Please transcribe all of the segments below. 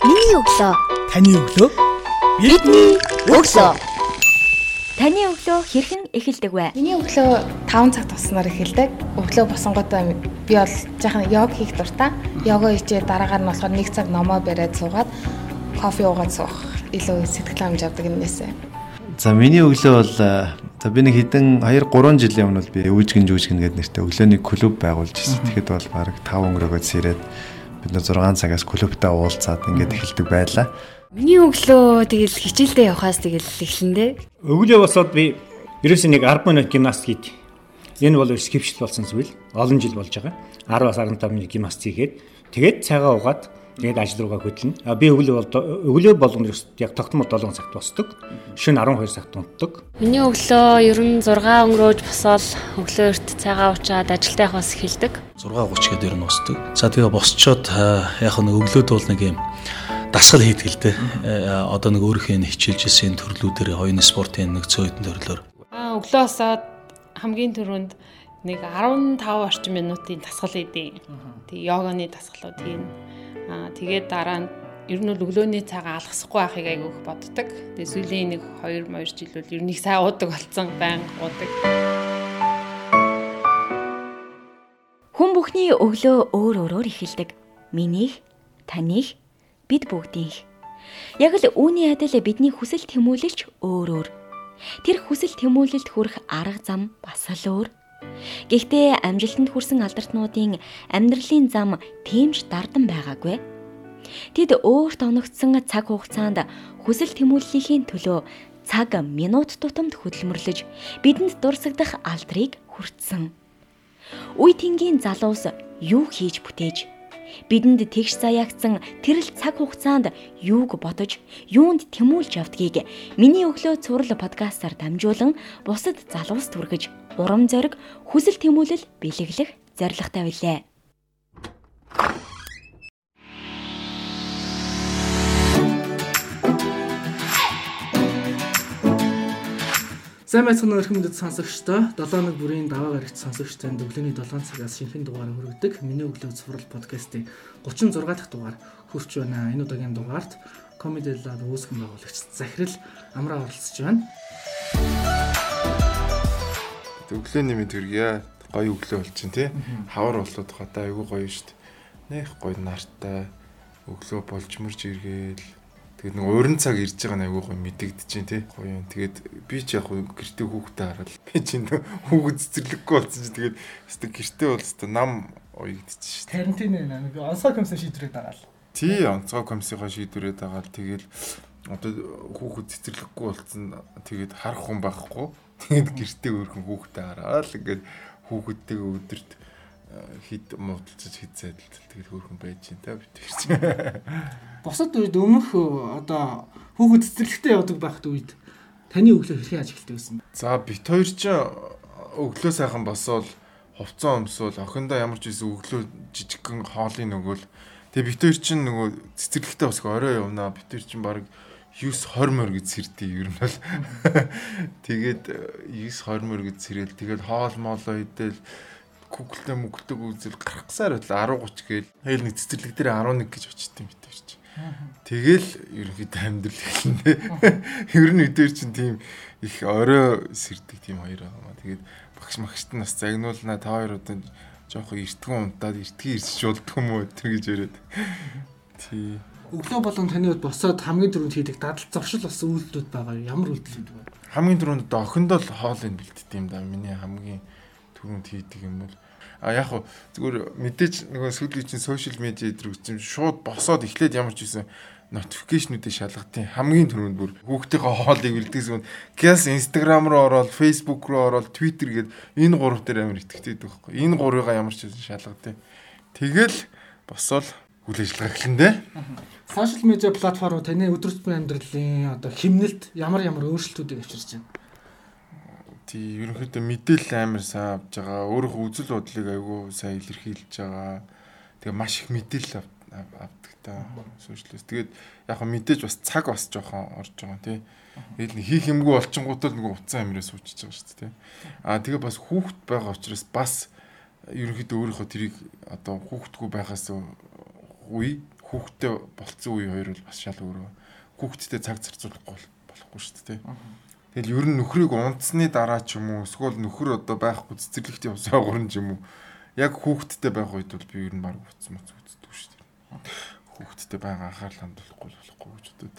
Миний өглөө. Таны өглөө. Бидний өглөө. Таны өглөө хэрхэн эхэлдэг вэ? Миний өглөө 5 цаг туснаар эхэлдэг. Өглөө босонготой би бол жаахан йог хийх дуртай. Йога хийжээ дараагаар нь болохоор 1 цаг номоо бариад суугаад кофе уугаад суух илүү сэтгэл хангамж авдаг юмнээсээ. За миний өглөө бол за би нэг хэдэн 2 3 жилийн өмнө би үүжгэн жүжгэн гэдэг нэртэй өглөөний клуб байгуулж ирсэн. Тэгэхэд бол баг 5 өнгөрөөгөө сэрээд бид нэ 6 цагаас клубтаа уулзаад ингээд эхэлдэг байлаа. Миний өглөө тэгэл хичээлдээ явхаас тэгэл эхлэндээ. Өглөө босоод би ерөөсөө нэг 10 минут гимнастик хийд. Энэ бол скипшл болсон зүйл. Олон жил болж байгаа. 10-аас 15 минут гимнастик хийгээд тэгээд цайгаа угаад тэгээд ажил руугаа хөдлөнө. А би өглөө бол өглөө болгоно яг тогтмол 7 цагт босдог. Шөнө 12 цагт унтдаг. Миний өглөө ер нь 6 өнгөрөөж босоод өглөө эрт цайгаа уучаад ажилдаа явахаас эхэлдэг. 6:30 гээд ер нь босдог. За тэгээ босчоод яг нэг өглөөд бол нэг юм дасгал хийдэг л дээ. Одоо нэг өөрийнхөө хичээлжсэн төрлүүдээр хоёрын спортын нэг цөөхөн төрлөөр. Аа өглөө босоод хамгийн түрүүнд нэг 15 орчим минутын дасгал хийдэг. Тэгээ йоганы дасгалууд хийн. Аа тэгээд дараа нь ер нь өглөөний цагаа алгасахгүй байхыг айгүйх боддог. Тэгээ сүүлийн нэг 2 2 жил бол ер нь их сайн уудаг болсон байнга уудаг. Хүн бүхний өглөө өөр өөрөөр эхэлдэг. Минийх, таних, бид бүгдийнх. Яг л үүний адил бидний хүсэл тэмүүлэлч өөр өөр. Тэр хүсэл тэмүүлэлд хүрэх арга зам бас л өөр. Гэхдээ амжилтанд хүрсэн алдартнуудын амьдралын зам тэмж дардан байгаагүй. Тэд өөрт оногдсон цаг хугацаанд хүсэл тэмүүллийн төлөө цаг минут тутамд хөдөлмөрлөж бидэнд дурсагдах алдрыг хүртсэн. Үе тэнгийн залуус юу хийж бүтээж бидэнд тэгш заяагцсан тэрл цаг хугацаанд юуг бодож, юунд тэмүүлж явдгийг миний өглөө цуврал подкастаар дамжуулан бусад залуус түргэж, урам зориг, хүсэл тэмүүлэл бэлэглэх зорилготой билээ. Сайн байцгаана өрхөн мөндөд сонсогчдоо 7 бүрийн даваа гарагт сонсогчтой өглөөний 7 цагаас шинэхэн дугаар хүргэдэг. Миний өглөө цуврал подкастын 36 дахь дугаар хүрч байна. Энэ удаагийн дугаарт Comedy Lab үүсгэн байгуулагч Захирал амраа оролцож байна. Өглөөний мэд хүргье. Гоё өглөө болж чинь тий. Хавар болоод хата айгүй гоё дээ. Нэх гоё нартай өглөө болж мөрж иргээл Тэгээд нэг уран цаг ирж байгаа айгүй гоё мэдэгдэж чинь тий. Гоё юм. Тэгээд би ч яг гэртээ хүүхдээ хараад би чинь хүүхэд цэцэрлэггүй болсон чинь тэгээд өстө гэртээ бол өстө нам уягдчих шүү. Карантин ээ нэг онцгой комисс шийдвэрээд байгаа л. Тий, онцгой комиссийнхаа шийдвэрээд байгаа л тэгээд одоо хүүхэд цэцэрлэггүй болсон тэгээд харах хүн байхгүй. Тэгээд гэртээ өөрхөн хүүхдээ хараад ингээд хүүхэдтэйгээ өдөрт хит муудалцаж хит сайдалцал тэгээд хөөрхөн байж гин та бид тэрч. Босод үед өмнөх одоо хүүхэд цэцэрлэгтээ явдаг байхад үед таны өглөө хэрхэн ажиглалтай байсан бэ? За бит хоёр ч өглөө сайхан босоод хувцас өмсөөл охиндоо ямар ч байсан өглөө жижигхэн хоолын нөгөөл тэгээ бит хоёр чинь нөгөө цэцэрлэгтээ босго орой явнаа бит хоёр чинь баг 9 20 мөр гэж сэрдээ ер нь бол тэгээд 9 20 мөр гэж сэрэл тэгээд хоол моолоо идэл Google-тэй мөгөлдөг үзэл гаргасаар байл 10 30 гээл хэл нэг цэцэрлэг дээр 11 гэж очтیں۔ бид тэр чинь. Тэгэл ерөнхийдөө амьдрал эхэлнэ. Ер нь өдөр чинь тийм их орой сэрдэг тийм хоёр аа. Тэгээд багш магшд нь бас загнуулна та хоёр одоо жоохон эртгэн унтаад эртгий ирсэж болдго юм уу тэр гэж яриад. Тий. Өглөө болон таны хувьд босоод хамгийн түрүүнд хийдэг дадал зуршил бас үйлдэлүүд байгаа. Ямар үйлдэлүүд вэ? Хамгийн түрүүнд одоо охиндоо хоолыг бэлддэг юм да. Миний хамгийн түрүүнд хийдэг юм бол а яг хуу зүгээр мэдээж нөгөө сүүлийн чинь сошиал медиа дээр үзсэн шууд босоод эхлээд ямар ч үсэн нотификейшнүүдээ шалгатын хамгийн түрүүнд бүр хүүхдийнхээ хоолыг үлдээсэн юм. Гэс Instagram руу ороод, Facebook руу ороод, Twitter гээд энэ гурав дээр амар итгэдэг байхгүй. Энэ гурыгаа ямар ч үсэн шалгадیں۔ Тэгэл босвол үйл ажиллагаа эхлэндээ. Сошиал медиа платформ таны өдрөсбөр амьдралын одоо химнэлт ямар ямар өөрчлөлтүүдийг авчирч байна. Тий, ерөнхийдөө мэдээлэл амар сайн авж байгаа. Өөрийнхөө үзэл бодлыг айгүй сайн илэрхийлж байгаа. Тэгээ маш их мэдээлэл авдаг та сошиалист. Тэгээд яг хөө мэдээж бас цаг бас жоохон орж байгаа тий. Нэг хийх юмгүй олчингуудад нэг утсан амираа суучихж байгаа шүү дээ тий. Аа тэгээ бас хүүхэд байгаа учраас бас ерөнхийдөө өөрийнхөө тэрийг одоо хүүхэдгүй байхаас үе хүүхдтэй болцсон үе хоёр бол бас шал өөрөө. Хүүхдтэй цаг зарцуулахгүй болохгүй шүү дээ. Тэгэл ер нь нөхрийг унтсны дараа ч юм уу эсвэл нөхөр одоо байхгүй цэцэрлэгт явсаа гурн ч юм уу яг хүүхдтэй байх үед бол би ер нь баг утас мөц үздэг шүү дээ. Хүүхдтэй байгаа анхаарал хандуулахгүй болохгүй гэж бодод.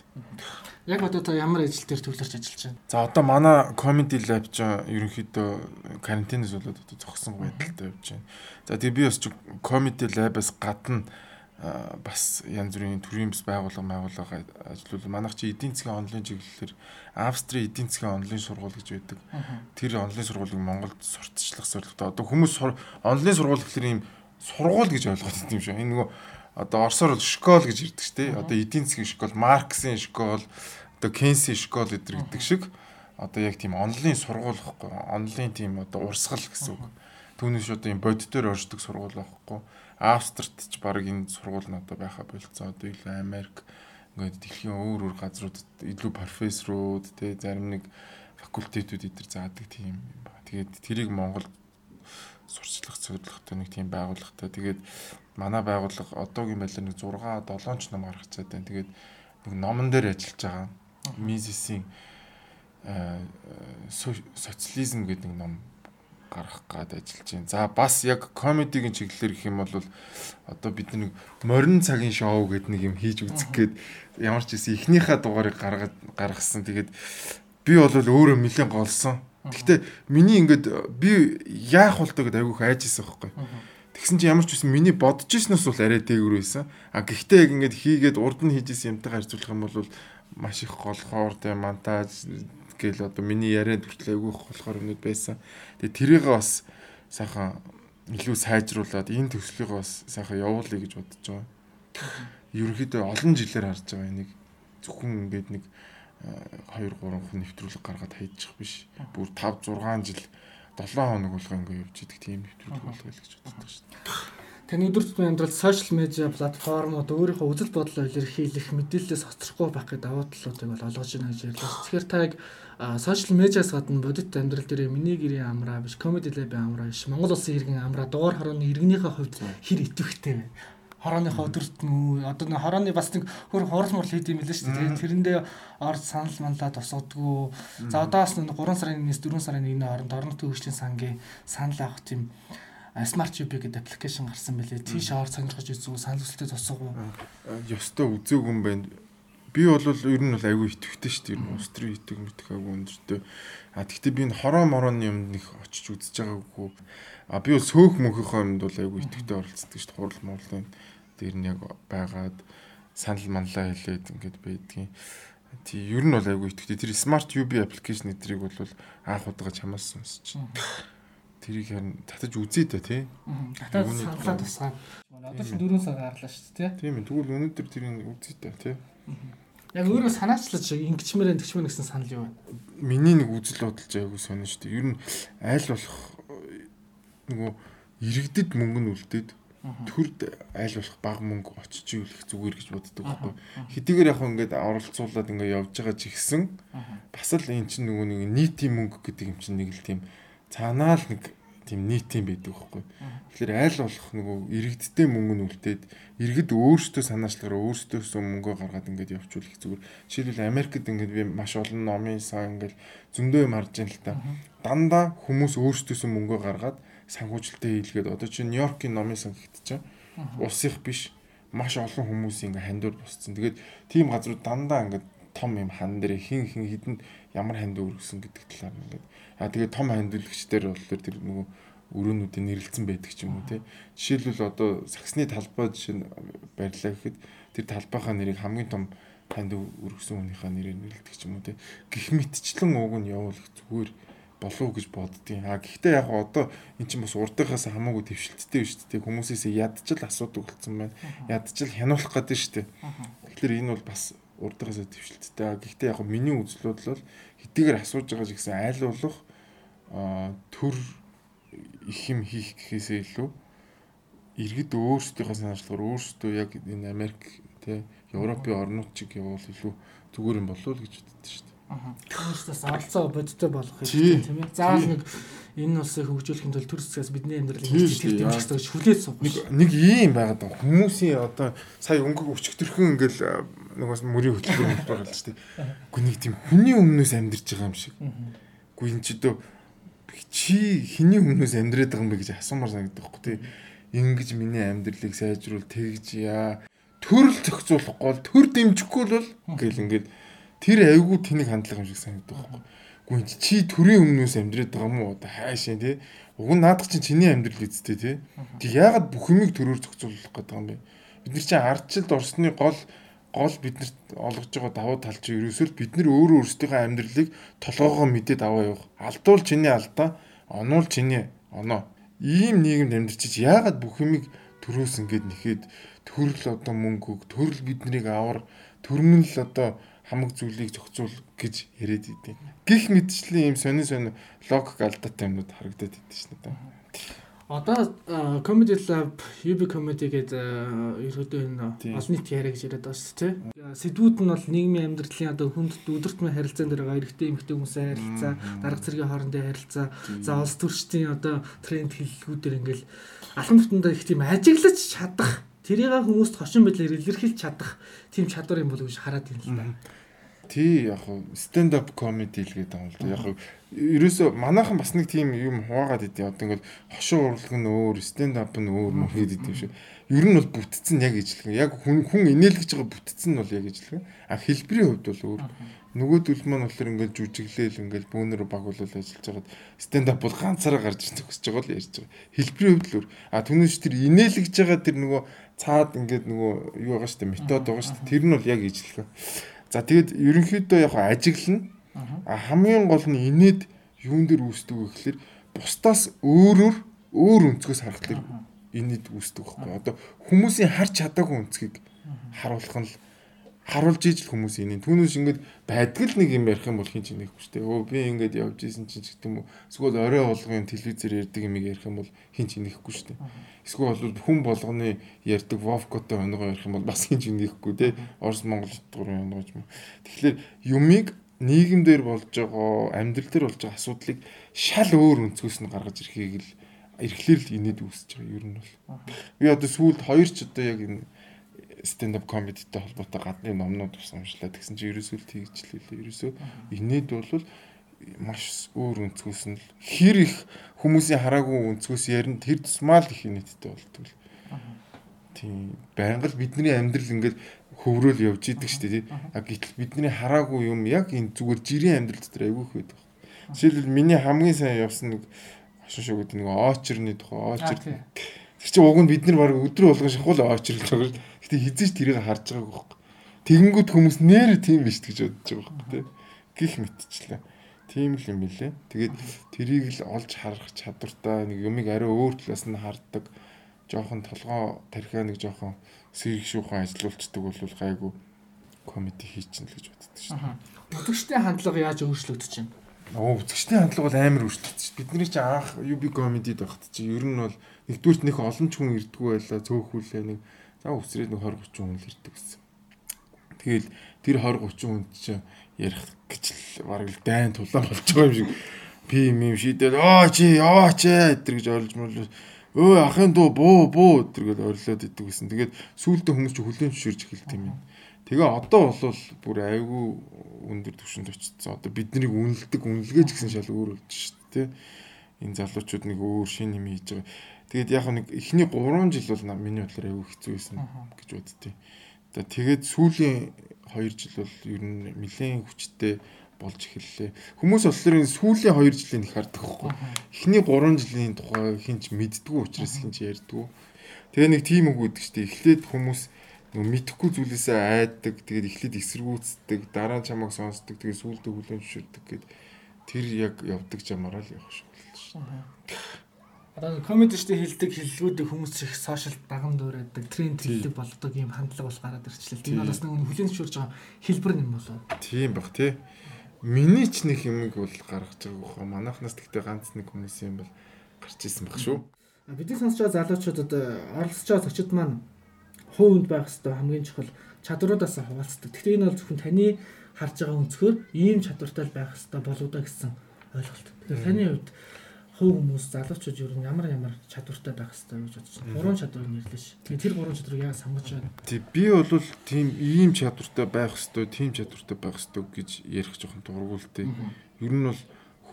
Яг одоо та ямар ажил дээр төвлөрч ажиллаж байна? За одоо манай comedy lab ч ерөнхийдөө карантинээс болоод одоо зогсон байдалтай явж байна. За тэгээ би бас comedy lab-аас гадна бас янз бүрийн төрийн бас байгууллага байгууллага ажиллавал манайх чи эдийн засгийн онлайн чиглэлээр Австрийн эдийн засгийн онлайн сургууль гэж байдаг. Тэр онлайн сургуулийг Монголд сурталчлах зорилготой. Одоо хүмүүс онлайн сургууль гэхэлэр ийм сургууль гэж ойлгоод байгаа юм шиг. Энэ нөгөө одоо Оросоор бол школ гэж ирдэг шүү дээ. Одоо эдийн засгийн школ, Марксийн школ, одоо Кейнсийн школ гэдэг гэдэг шиг одоо яг тийм онлайн сургууль واخгүй. Онлайн тийм одоо урсгал гэсэн үг. Түүнээс одоо ийм бодит дээр оршдог сургууль واخгүй Австрт ч баг энэ сургууль одоо байха болцсон. Одоо илүү Америк ингээд дэлхийн өөр өөр газруудад илүү профессорууд те зарим нэг факультетүүд эдэр заадаг тийм юм ба. Тэгээд тэрийг Монгол сурчлах зөвлөгтэй нэг тийм байгууллагатай. Тэгээд манай байгууллага одоогийн байдлаар нэг 6 7 ч ном гаргацаад байна. Тэгээд нэг номон дээр ажиллаж байгаа. Мизисийн социализм гэдэг нэг ном гаргах гад ажиллаж байна. За бас яг комедигийн чиглэлээр гэх юм бол одоо бид нэг морин цагийн шоу гэдэг нэг юм хийж үзэх гээд ямар ч гэсэн эхнийхээ дугаарыг гаргаад гаргасан. Тэгээд би бол өөрөө нэлээд голсон. Гэхдээ миний ингээд би яах вэ гэдэг айгүйх айжсэн байхгүй. Тэгсэн чинь ямар ч үсэн миний бодож ирснээс бол арай дээгүр байсан. А гэхдээ яг ингээд хийгээд урд нь хийжсэн юмтайгаа харьцуулах юм бол маш их голхоор тэ монтаж гээл одоо миний яриад хүртэл айгүй болохоор өнөд байсан. Тэгээ тэрийг бас сайхан илүү сайжруулад энэ төслийг бас сайхан явуулъя гэж бодож байгаа. Ерөнхийдөө олон жилээр харж байгаа энийг зөвхөн ингээд нэг 2 3 хүн нэвтрүүлэг гаргаад хайчих биш. Бүр 5 6 жил 7 хоног болгоо ингээд явж идэг тийм нэвтрүүлэг болгоё гэж боддог шүү дээ. Таны өдөр тутмын амьдралд сошиал медиа платформуд өөрийнхөө үзэл бодлоо илэрхийлэх мэдээлэлээс хоцрохгүй байх гэдэг давуу талуудыг бол олгож байна гэж ярьлаа. Тэгэхээр та яг сошиал медиас гадна бодит амьдрал дээр миний гэрийн амраа биш, comedy lab-ийн амраа биш, Монгол улсын иргэн амраа дугаар хорооны иргэнийхээ хувьд хэр идэвхтэй вэ? хорооныхоо өдөр тутмын одоо нэг хорооны бас нэг хөр хурал мурал хийд юм билээ шүү дээ. Тэрэндээ орд санал манлаа тусгадгүй. За одоо бас 3 сарын 1-ээс 4 сарын 1-ний хооронд орон нутгийн хөгжлийн сангийн санал авах тийм Smart UB гэдэг аппликейшн гарсан байлээ. Тийш ор сонирхож үзүү, санал хүсэлтэд тусгав? Ёстой үзээгүй юм байна. Би бол ер нь бол айгүй итгэвтэй шүү дээ. Ер нь улс төрийн итэг мэтг айгүй өндөртэй. А тэгтээ би энэ хороо морооны юмд нэг очиж үзэж байгаагүй. А би бол сөөх мөнхийнхөө юмд бол айгүй итгэвтэй оролцдог шүү дээ. Хурал муурлын дээр нь яг байгаад санал манлаа хэлээд ингээд байдгийн. Тий, ер нь бол айгүй итгэвтэй. Тэр Smart UB аппликейшн эдрийг бол анх удаа чамаас сонсч байна Тэрийг харин татаж үзье дээ тий. Татаж саналаа тусгаад. Одоо ч 4 сар гарлаа шүү дээ тий. Тийм ээ. Тэгвэл өнөөдөр тэрийг үзье дээ тий. Яг өөрөө санаачлаж ингэчмээр тэгчмээр гэсэн санал юу вэ? Миний нэг үзэл бодолж айгу сонин шүү дээ. Ер нь аль болох нөгөө иргэдэд мөнгө нь үлдээд төрд аль болох бага мөнгө очиж иүүлэх зүгээр гэж боддог байхгүй. Хэдийгээр яг ингээд оролцуулаад ингээд явж байгаа ч ихсэн бас л эн чинь нөгөө нэг нийтийн мөнгө гэдэг юм чинь нэг л тийм цаанаа л нэг тийм нийтийн байдаг байхгүй. Тэгэхээр аль болох нөгөө иргэдтэй мөнгө нь үлдээд иргэд өөрсдөө санаачлагаараа өөрсдөөсөө мөнгөө гаргаад ингээд явуулах зүгээр. Жишээлбэл Америкт ингээд би маш олон номын сан ингээд зөндөө юм харж байна л та. Дандаа хүмүүс өөрсдөөсөө мөнгөө гаргаад санхүүжилтээ хийлгээд одоо чи Нью-Йоркийн номын сан гэхдээ чинь улсынх биш маш олон хүмүүс ингээ хандуур босцсон. Тэгээд тийм газрууд дандаа ингээ том юм хан дээр хин хин хідэн ямар ханд өргөсөн гэдэг талаар ингээд А тэгээ том хандлагчдэр бол тэр нөгөө өрөөнүүдийн нэрлэлцэн байдаг ч юм уу те. Жишээлбэл одоо саксны талбай жишээ нь барьлаа гэхэд тэр талбайхаа нэрийг хамгийн том ханд өргөсөн хүнийхээ нэрээр нэрлэдэг ч юм уу те. Гэх мэтчлэн ууг нь явуулах зүгээр болов гэж боддیں۔ А гэхдээ яг одоо эн чинь бас урдынхаас хамаагүй твшилттэй биш үү? Хүмүүсээс ядчил асуудаг болсон байна. Ядчил хянуулах гэдэг шүү дээ. Тэгэхээр энэ бол бас урдынхаас твшилттэй. Гэхдээ яг миний бодол бол хэдийгээр асууж байгаа ч гэсэн айл болох төр их юм хийх гэхээсээ илүү иргэд өөрсдийнхөө санаачлагаар өөрсдөө яг энэ Америк те Европын орнууд чиг явуул илүү зүгээр юм болов уу гэж боддоо шүү дээ. Аа. Хүмүүстээс оролцоо бодтой болох хэрэгтэй тийм ээ. Заавал нэг энэ улсыг хөгжүүлэхийн тулд төр зэсгээс бидний амьдралыг тэр дэмжих гэж хүлээж суух. Нэг нэг ийм байгаад байгаа. Хүмүүсийн одоо сая өнгө өчигдөрхөн ингээл нөгөөс мөрийн хөтөлбөр болж шүү дээ. Гүн нэг тийм хүний өмнөөс амьдарч байгаа юм шиг. Гүн энэ ч дөө чи хиний өмнөөс амьдраад байгаа юм бэ гэж асуумаар санагддаг байхгүй тий. Ингэж миний амьдралыг сайжруул тэгж яа. Төрөл зохицуулахгүй бол төр дэмжихгүй бол гэл ингээд тэр айгүй тэнийг хандлага юм шиг санагддаг байхгүй. Гүн чи төрийн өмнөөс амьдраад байгаа юм уу? Одоо хайшаа тий. Уг нь наадах чинь чиний амьдрал үсттэй тий. Тэг яагаад бүх юмыг төрөөр зохицуулах гэдэг юм бэ? Бид нар чинь ардчилд орсны гол гол биднэрт олгож байгаа давуу тал чинь ерөөсөө бид нар өөрөө өөрсдийнхөө амьдралыг толгоогоо мэдээд аваа явах. Алдуул чиний алдаа, онуул чиний оноо. Ийм нийгэмд амьдарч яагаад бүх юмыг төрөөс ингээд нэхэд төрөл одоо мөнгөг, төрөл биднийг авар, төрмөн л одоо хамаг зүйлийг зохицуул гэж яриад идэв. Гэх мэтчлийн ийм сонин сонин логик алдаатай юмнууд харагдаад идэв шнэ та. Одоо Comedy Lab UB Comedy гэдэг ерөөдөө энэ олон нийт яриа гэж яриад байгаа шүү дээ. Сэдвүүд нь бол нийгмийн амьдралын одоо хүнд өдөртмөн харилцаан дээр эрэгтэй эмэгтэй хүмүүсийн харилцаа, дарга зэргийн хоорондын харилцаа, за улс төрчдийн одоо тренд хэллэгүүдээр ингээл алхам тутамдаа их тийм ажиглаж чадах, тэрийг хүмүүст хошин байдлаар илэрхийлж чадах тийм чадвар юм болов гэж хараад байна л да. Тий яг stand up comedy л гэдэг юм л да. Яг ерөөсө манайхан бас нэг тийм юм хуваагаад идэв. Одоо ингээл хошин урлаг нь өөр, stand up нь өөр мөн хэд идэв шүү. Ер нь бол бүтцэн яг ижлэг. Яг хүн хүн инээлгэж байгаа бүтцэн нь бол яг ижлэг. А хэлбэрийн хувьд бол өөр. Нөгөөдөл маань болохоор ингээл жүжиглээл ингээл бүүнэр багуулал ажиллаж байгаад stand up бол ганцаараа гарч зогсож байгаа л ярьж байгаа. Хэлбэрийн хувьд л өөр. А түүнээс тэр инээлгэж байгаа тэр нөгөө цаад ингээд нөгөө юу байгаа дээ метод байгаа дээ. Тэр нь бол яг ижлэг. За тэгэд ерөнхийдөө яг ажиглана. А хамгийн гол нь инээд юун дээр үүсдэг вэ гэхээр бусдаас өөрөөр өөр өнцгөөс харахад инээд үүсдэг байхгүй. Одоо хүмүүсийн харж чадаагүй өнцгийг харуулах нь л харуулж ижил хүмүүс инээ. Түүнээс ингээд байдгал нэг юм ярих юм бол хин ч шүү дээ. Өө би ингээд явж исэн чинь ч гэдэг юм уу. Эсвэл орой болгон телевизээр ярьдаг юм ярих юм бол хин ч нэхгүй дээ. Эсвэл бол хүн болгоны ярьдаг вовкотой онгоо ярих юм бол бас хин ч нэхгүй те. Орос Монгол дурын онгоо юм. Тэгэхээр юмыг нийгэмдэр болж байгаа амьдрал дээр болж байгаа асуудлыг шал өөр өнцгөөс нь гаргаж ирэхийг л эрхлэр л инээд үүсэж байгаа юм бол. Би одоо сүүлд хоёр ч одоо яг энэ stand up comedy-тэй холбоотой гадны номнууд ус уншлаа. Тэгсэн чинь ерөөсөө л тэгжлээ. Ерөөсөө инээд бол маш өөр өнцгөөс нь хэр их хүмүүсийн хараагүй өнцгөөс ярина тэр тусмаа л их инээдтэй болдог л. Тийм байнга л бидний амьдрал ингээд хөврөөл явж идэг шүү дээ. А гэтэл бидний хараагүй юм яг энэ зүгээр жирийн амьдрал дотор айгүй их байдаг. Жишээлбэл миний хамгийн сайн явсан нэг хошин шогод нэг очерны тухай очер. Тэр чинь уг нь бид нар баг өдрө болгон шахуул очерлж байгаа шүү. Гэтэ хизээч тэрийг харж байгааг байхгүй. Тэгэнгүүт хүмүүс нэр тийм биш гэж бодож байгаа байхгүй тий. Гих мэтчлээ. Тийм л юм билээ. Тэгээд тэрийг л олж харах чадвартай нэг юмыг арай өөр талаас нь харддаг. Жохон толгоо тархиа нэг жохон сэрэг шүүхэн ажилуулцдаг бол гайгүй комеди хийчихнэ л гэж боддог шин. Үзэгчдийн хандлага яаж өөрчлөгдөж байна? Оо үзэгчдийн хандлага бол амар өөрчлөгдөж шин. Бидний чинь анх UB комедид байхад чи ер нь бол нэгдүгürt нэг олон ч хүн ирдгүү байлаа цөөхүүлээ нэг за үсрээд нэг 20 30 хүн л ирдэг гэсэн. Тэгэл тэр 20 30 хүнд чинь ярих гэж л бараг л дайн тулаан болж байгаа юм шиг би юм шийдэл оо чи яваач ээ гэж ойлж мөл өө ахын дуу буу буу гэтэр гэж орилоод идэг гэсэн. Тэгээд сүүлдээ хүмүүс чи хүлэн зөвшөөрж эхэлт юм. Тэгээ одоо бол бүр айгүй өндөр түвшинд очсон. Одоо биднийг үнэлдэг үнэлгээч гэсэн шал өөр болж шүү дээ. Энэ залуучууд нэг өөр шин юм хийж байгаа. Тэгээд яг нэг эхний 3 жил бол миний бодлоор айгүй хэцүү байсан гэж боддتي. Тэгээд сүүлийн 2 жил бол ер нь нэлээд хүчтэй болж эхэллээ. Хүмүүс болохоор энэ сүүлийн 2 жилийн их хардаг байхгүй. Эхний 3 жилийн тухай хинч мэддгүү учраас хинч ярьдгүү. Тэгээ нэг тийм үг үүдг штеп. Эхлээд хүмүүс нөгөө мэдхгүй зүйлээсээ айддаг, тэгээд эхлээд эсэргүүцдэг, дараа нь чамайг сонсдог, тэгээд сүүлдээ хүлэн зөвшөөрдөг гэд тэр яг явдаг жамаараа л явах шиг шүү. Одоо комеди штэ хилдэг хиллгүүдийг хүмүүс их сошиал даган дуурайдаг, тренд хилдэг болдог юм хандлага бол гараад ирчихлээ. Тэр бас нэг хүлэн зөвшөөрж байгаа хэлбэр юм болоо. Тийм бах тий. Миний ч нэг юмыг бол гаргаж байгаа гохоо. Манайхнаас тэгтээ ганц нэг хүмүүс юм бол гарч исэн баг шүү. Бидний сонсож байгаа залуучуудад оролцож байгаа зочид маань хувьд байх хэвээр хамгийн чухал чадваруудаас хуваалцдаг. Гэхдээ энэ бол зөвхөн таны харж байгаа өнцгөр ийм чадвартай байх хэрэгтэй болоо да гэсэн ойлголт. Тэгэхээр таны хувьд хувь хүмүүс залуучууд ер нь ямар ямар чадвартай байх хэрэгтэй гэж бодож байна. Гурван чадвар нэрлээ ш. Тэгээ тэр гурван чадварыг яаж сонгож байна? Тий би бол тийм ийм чадвартай байх хэрэгтэй, тийм чадвартай байх хэрэгтэй гэж ярих жоохон дургуултай. Ер нь бол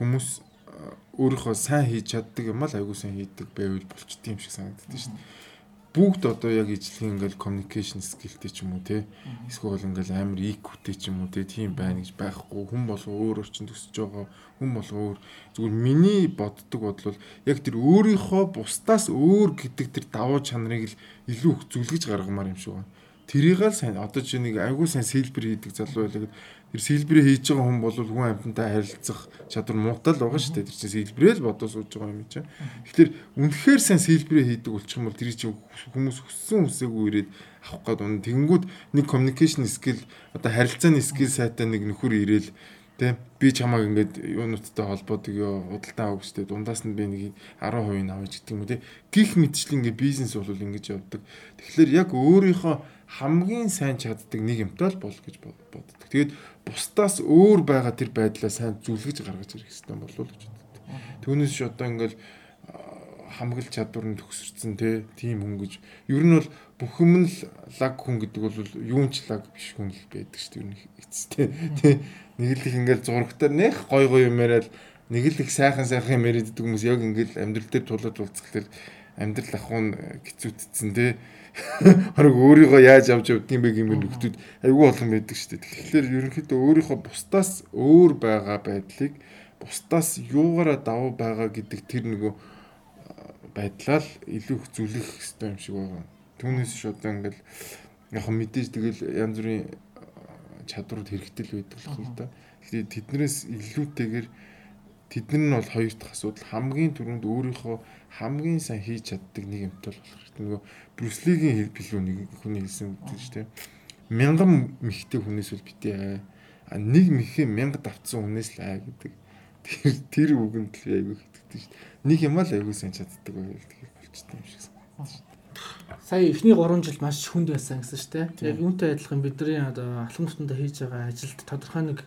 хүмүүс өөрийнхөө сайн хийж чаддаг юм ал айгуу сайн хийдэг байвал болчтой юм шиг санагддаг шүү дээ бүгд одоо яг ижлэх ингээл communication skillтэй ч юм уу те эсвэл ингээл амар EQ-тэй ч юм уу те тийм байна гэж байхгүй. Хүн болго өөр орчин төсөж байгаа хүн болго өөр. Зүгээр миний боддог бодвол яг тэр өөрийнхөө бусдаас өөр гэдэг тэр давуу чанарыг л илүү их зүлгэж гаргамаар юм шиг байна. Тэрийг л сайн одоо чи нэг айгүй сайн сэлбэр хийдэг залуу байлаа тэр сэлбэрээ хийж байгаа хүн бол хүн амьтантай харилцах чадвар муутай л байгаа шүү дээ. Тэр чинь сэлбэрээ л бодож сууж байгаа юм чинь. Тэгэхээр үнэхээр сайн сэлбэрээ хийдэг болчих юм бол тэр чинь хүмүүс өссөн үсээгүй ирээд авах гээд унаа. Тэнгүүд нэг communication skill одоо харилцааны skill сайтай нэг нөхөр ирээл Тэ би чамааг ингээд юунуудтай холбоодог ёо худалдаа авахчтэй дундаас нь би нэг 10% нь авч гэдэг юм уу те гих мэтчил ингээд бизнес бол ингэж явдаг. Тэгэхээр яг өөрийнхөө хамгийн сайн чаддаг нэг юмтай л бол гэж боддог. Тэгээд бусдаас өөр байгаа тэр байдлаа сайн зүлгэж гаргаж ирэх хэрэгтэй болов уу гэж боддог. Түүнээс ч одоо ингээл хамгаалж чадвар нь төгсөрцөн тийм хүн гэж ер нь бол бүх юм л лаг хүн гэдэг бол юунч лаг биш хүн л байдаг шүү дээ эцтэй тий нэг л их ингээл зурагтаар нэх гой гой юм яриад нэг л их сайхан сайхан юм яриад идэг хүмүүс яг ингээл амьдрал дээр тулаад уулзхлаар амьдрал ахуун гизүтцэн тий Хараг өөрийгөө яаж авч явдгийг бэ гэмээр нөхдүүд айгүй олон байдаг шүү дээ. Тэгэхээр ерөнхийдөө өөрийнхөө бусдаас өөр байгаа байдлыг бусдаас юугаараа давуу байгаа гэдэг тэр нөгөө байдлаа л илүү их зүлэх хэрэгтэй юм шиг байгаа. Түүнээс ш одоо ингээл яг мэдээж тэгэл янз бүрийн чадварууд хэрэгтэй л байдаг л юм да. Тэгэхээр тэднээс илүүтэйгээр тэднэр нь бол хоёр дахь асуудал хамгийн түрүүнд өөрийнхөө хамгийн сайн хийж чаддаг нэг юмтай л болох хэрэгтэй. Нөгөө Брюслигийн билүү нэг хүний хэлсэн үг шүү дээ. Мянган мэхтэй хүнээс бол битээ аа. А нэг мэхээ мянга давтсан хүнээс л аа гэдэг. Тэр тэр үгэнд л айгүй хитгдэг шүү дээ. Нэг юм л айгүй сайн чаддаг байл тэгэхээр болчтой юм шиг санагдаж дээ. Сая эхний 3 жил маш хүнд байсан гэсэн шүү дээ. Яг юунтай адилхан бидний одоо алхам тутамдаа хийж байгаа ажилд тодорхой нэг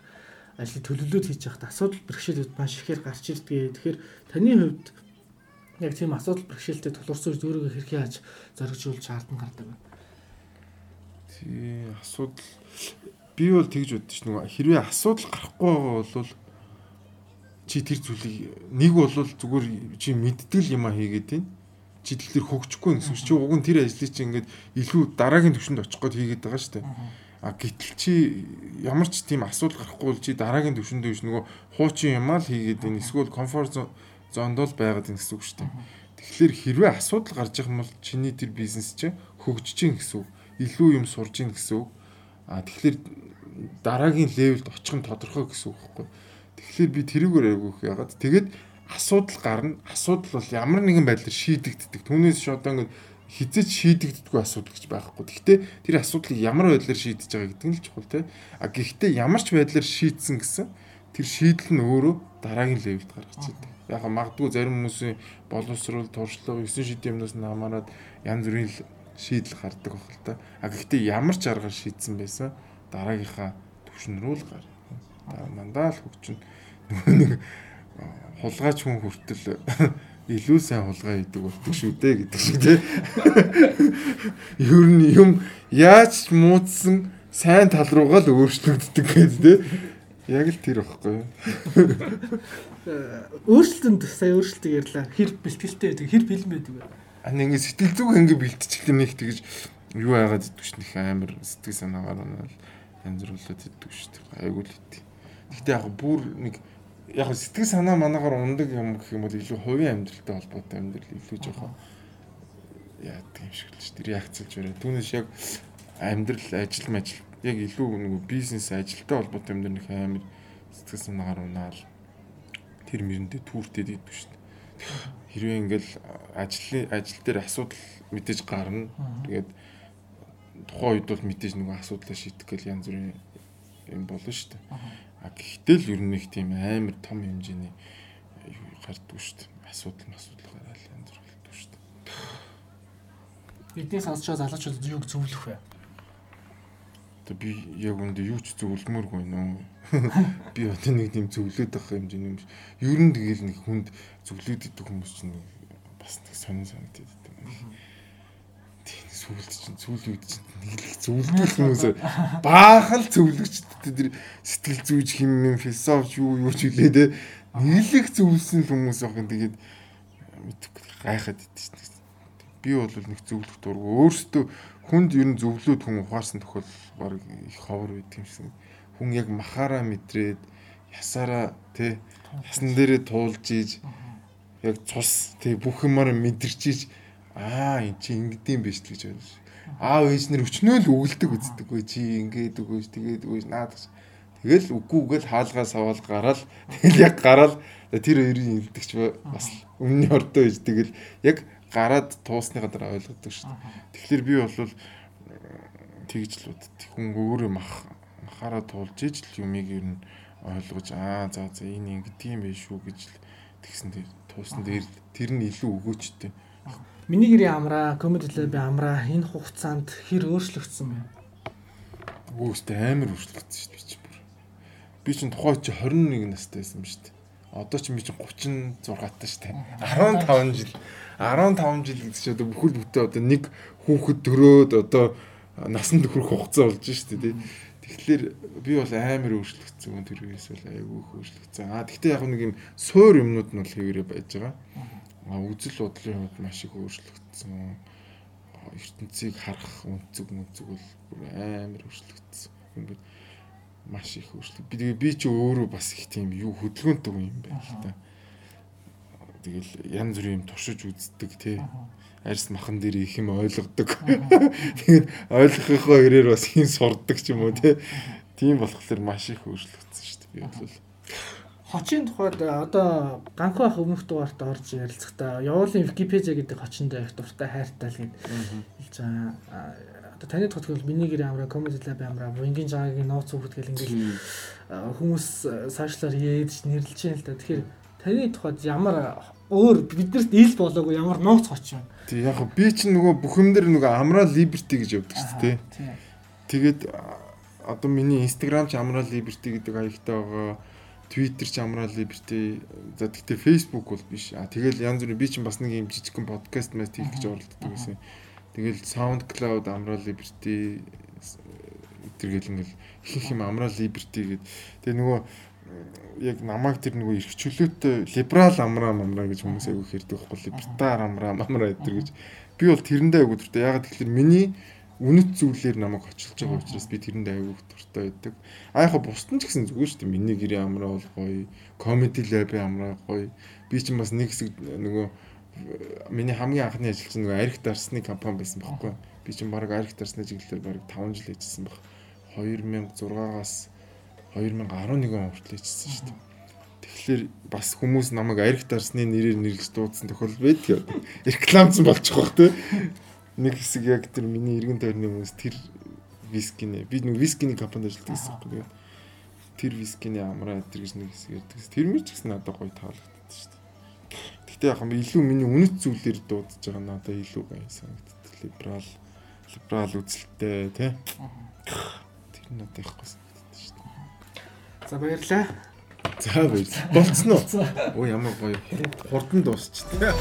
ажил төлөвлөлт хийж байхад асуудал бэрхшээлүүд маш ихээр гарч ирдэг. Тэгэхээр таны хувьд яг тийм асуудал бэрхшээлтэй тулгарсан өөрийгөө хэрхэн яаж зоригжуулж шаардсан гардаг вэ? Тий асуудал би бол тэгж боддоо ш нь хэрвээ асуудал гарахгүй байгаа бол чи тэр зүйлийг нэг бол зүгээр чи мэддэг юм а хийгээд байна. Чи тэгэхээр хөгжихгүй гэсэн чи уг нь тэр ажлыг чи ингээд илүү дараагийн түвшинд очих гээд хийгээд байгаа шүү дээ. А гэтэл чи ямар ч тийм асуудал гарахгүй бол чи дараагийн түвшинд биш нөгөө хуучин юм аа л хийгээд байна. Эсвэл комфорт зонд бол байгаад байна гэсэн үг шүү дээ. Тэгэхээр хэрвээ асуудал гарч ирэх юм бол чиний тэр бизнес чинь хөгжиж гин гэсэн үг. Илүү юм сурж гин гэсэн үг. А тэгэхээр дараагийн левелд очих нь тодорхой гэсэн үг байхгүй. Тэгэхээр би тэрүүгээр айгүйх ягаад. Тэгээд асуудал гарна. Асуудал бол ямар нэгэн байдлаар шийдэгддэг. Түүнээс ч одоо ингэ хизэж шийдэгддэггүй асуудал гэж байхгүй. Гэхдээ тэр асуудлыг ямар байдлаар шийдэж байгаа гэдэг нь л чухал тийм. А гэхдээ ямар ч байдлаар шийдсэн гэсэн тэр шийдэл нь өөрөө дараагийн левелд гаргаж ирдэг яг магадгүй зарим хүмүүсийн боловсрол туршлага 9 шидийн юмнаас нь хамаарат янз бүрийн шийдэл гардаг баг л та. А гэхдээ ямар ч аргаар шийдсэн байсан дараагийнхаа түвшин рүү л гар. Мандаа л хөгжин нөгөө нэг хулгайч хүн хүртэл илүү сайн хулгай хийдэг болдог шүү дээ гэдэг шиг тий. Ер нь юм яаж муудсан сайн тал руугаа л өөрчлөгддөг гэдэг тий. Яг л тэр ихгүй. Өөрчлөлтөнд сая өөрчлөлтийг ярьлаа. Хэр бэлтгэлтэй байдаг, хэр бэлэн байдаг вэ? Ани ингэ сэтгэл зүг ингэ бэлтчихлээ нэг тэгэж юу яагаад идэх ш нөх амар сэтгэл санаагаар нь янзруулаад идэх ш. Айгуу л ит. Гэхдээ яг бүр нэг яг сэтгэл санаа манаагаар ундаг юм гэх юм бол илүү хувийн амьдралтай холбоотой амьдрал илүү жоохон яадаг юм шиг л ш. Тэр реакцэлж байна. Түүнээс яг амьдрал ажил мажил яг илүү нэг бизнес ажилтай холбоотой юм дээр нэг амар сэтгэл санаагаар унаал тэр мэрэндээ түүртэд идэв шүү дээ. Хэрвээ ингээл ажлын ажил дээр асуудал мэдээж гарна. Тэгээд тухайн үед бол мэдээж нэг асуудлаа шийдэх гэл янз бүрийн юм болно шүү дээ. А гэхдээ л ер нь их тийм амар том хэмжээний гардаг шүү дээ. Асуудал асуудал гараал янз бүр болдог шүү дээ. Бидний сонсчоо залуучууд юуг зөвлөх вэ? одоо би яг үндэ юу ч зөвлөмөргүй нөө. Би одоо нэг тийм зөвлөд юм жин юм. Ер нь тэгэл нэг хүнд зөвлөд идэх хүмүүс чинь бас нэг сонин санагдаад байдаг. Сүлд чинь сүлд үед чинь нэг л зөвлөдөх хүмүүс баахан зөвлөгчд тэр сэтгэл зүйч хим философч юу юу ч үлээ те. Нийлэх зөвлөсөн хүмүүс юм. Тэгээд мэдхгүй гайхаад идэв чинь. Би бол нэг зөвлөх дург өөртөө хүнд ер нь зөвлөд хүн ухаарсан тохиол баг их ховор байт юм шиг. Хүн яг махаараа мэдрээд ясаараа тий ясан дээрээ туулж ийж яг цус тий бүх юмар мэдэрч ийж аа эн чи ингэдэм биш гэж бодож. Аав ээж нэр өчнөө л өгөлдөг үздэггүй чи ингээд өгөөж тэгээд өгөөж наад. Тэгэл үгүйгээл хаалгаа саваал гараал тэгэл яг гараал тэр хоёрын илдэгч бас өмнө нь ордоо ээж тэгэл яг гараад туусны гадар ойлгодог шүү дээ. Тэгэхээр би бол тэгж л бод. Хүн өөрөө мах махаараа туулж иж л юмыг ер нь ойлгож аа за за энэ ингэдэг юм биш үү гэж л тэгсэн дээр туусан дээр тэр нь илүү өгөөчтэй. Миний гэрээ амраа, комеди лаб амраа энэ хугацаанд хэр өөрчлөгдсөн бэ? Өөстэй амар өөрчлөгдсөн шүү дээ би чинь. Би чинь тухай чи 21 настай байсан шүү дээ. Одоо ч би чинь 36 таа шүү дээ. 15 жил 15 жил гэдэг чинь одоо бүхэл бүтээ одоо нэг хүүхэд төрөөд одоо насанд хүрэх хугацаа болж штэ тий. Тэгэхээр би бол амар өөрчлөгдсөн тэр үеэс бол айгүй өөрчлөгдсөн. Аа гэхдээ яг нэг юм суур юмнууд нь бол хэвээрээ байж байгаа. Үзэл бодлын хувьд маш их өөрчлөгдсөн. ертөнцийг харах үнцэг мүнцэг бол бүр амар өөрчлөгдсөн. Ингээд маш их өөрчлөг. Би би ч өөрөө бас их тийм юу хөдөлгөөнтэй юм байна л та. Тэгэл янз бүрийн юм туршиж үздэг тий. Арьс махан дээр их юм ойлгодог. Тэгээд ойлгохынхоо хэрээр бас хин сурдаг ч юм уу тий. Тийм болохоор маш их өөрчлөгдсөн шүү дээ. Би бол Хочийн тухайд одоо ганхуу ах өмнөх дугаарт орж ярилцахдаа явуулын Википедиа гэдэг хочинд их дуртай хайртай л гээд хэлж байгаа. Одоо таны тодгол миний гэр амраа, комеди лаб амраа, буингийн жаагийн нууц хүүхэд гэл ингээл хүмүүс сошиалар ярьж нэрлэж байна л да. Тэгэхээр Таны тухайд ямар өөр биднэрт ил болоогүй ямар нууц хоч байна. Тэг яг би чинь нөгөө бүхэмдэр нөгөө амраа либерти гэж явдаг шүү дээ. Тэгээд одоо миний инстаграм ч амраа либерти гэдэг аягтай байгаа. Twitter ч амраа либерти. За тэгтээ Facebook бол биш. А тэгэл янз бүрийн би чинь бас нэг юм жижигхэн подкаст мэт хийх гэж оролддог гэсэн. Тэгэл SoundCloud амраа либерти тэргээл ингээл их их юм амраа либерти гэдэг. Тэгээ нөгөө яг намайг тэр нөгөө эрх чөлөөтэй либерал амраа мамраа гэж хүмүүс айгүй хэрдэг байхгүй либертар амраа мамраа гэдэг гэж би бол тэрэндээ айгүй дуртай ягаад гэвэл миний үнэт зүйлээр намайг хочилж байгаа учраас би тэрэндээ айгүй дуртай байдаг а яг бусдын ч гэсэн зүгээр шүү дээ миний гэрээ амраа бол гоё комеди лаб амраа гоё би чинь бас нэг хэсэг нөгөө миний хамгийн анхны ажил чинь нөгөө арх дарсны компани байсан байхгүй би чинь баг арх дарсны чиглэлээр баг 5 жил ажилласан баг 2006-аас 2011 он хүртэл хийчихсэн шүү дээ. Тэгэхээр бас хүмүүс намайг арх дарсны нэрээр нэрлэж дуудсан тохиолдол байдаг. Рекламцсан болчих واخ те. Нэг хэсэг яг тэр миний эргэн тойрны хүмүүс тэр вискиний би нэг вискиний компанид ажилладаг гэсэн юм байна. Тэр вискиний амраа тэр гэж нэг хэсэг ярьдаг. Тэр мөр ч гэсэн надад гоё таалагддаг шүү дээ. Гэхдээ яг юм илүү миний үнэт зүйлээр дуудаж байгаа надад илүү гоё санагддаг. Либерал либерал үзэлтэй тий. Тэр надад их гоё За баярлаа. За баярлалаа. Болцсон уу? Оо ямар гоё. Хурдан дуусч тээ.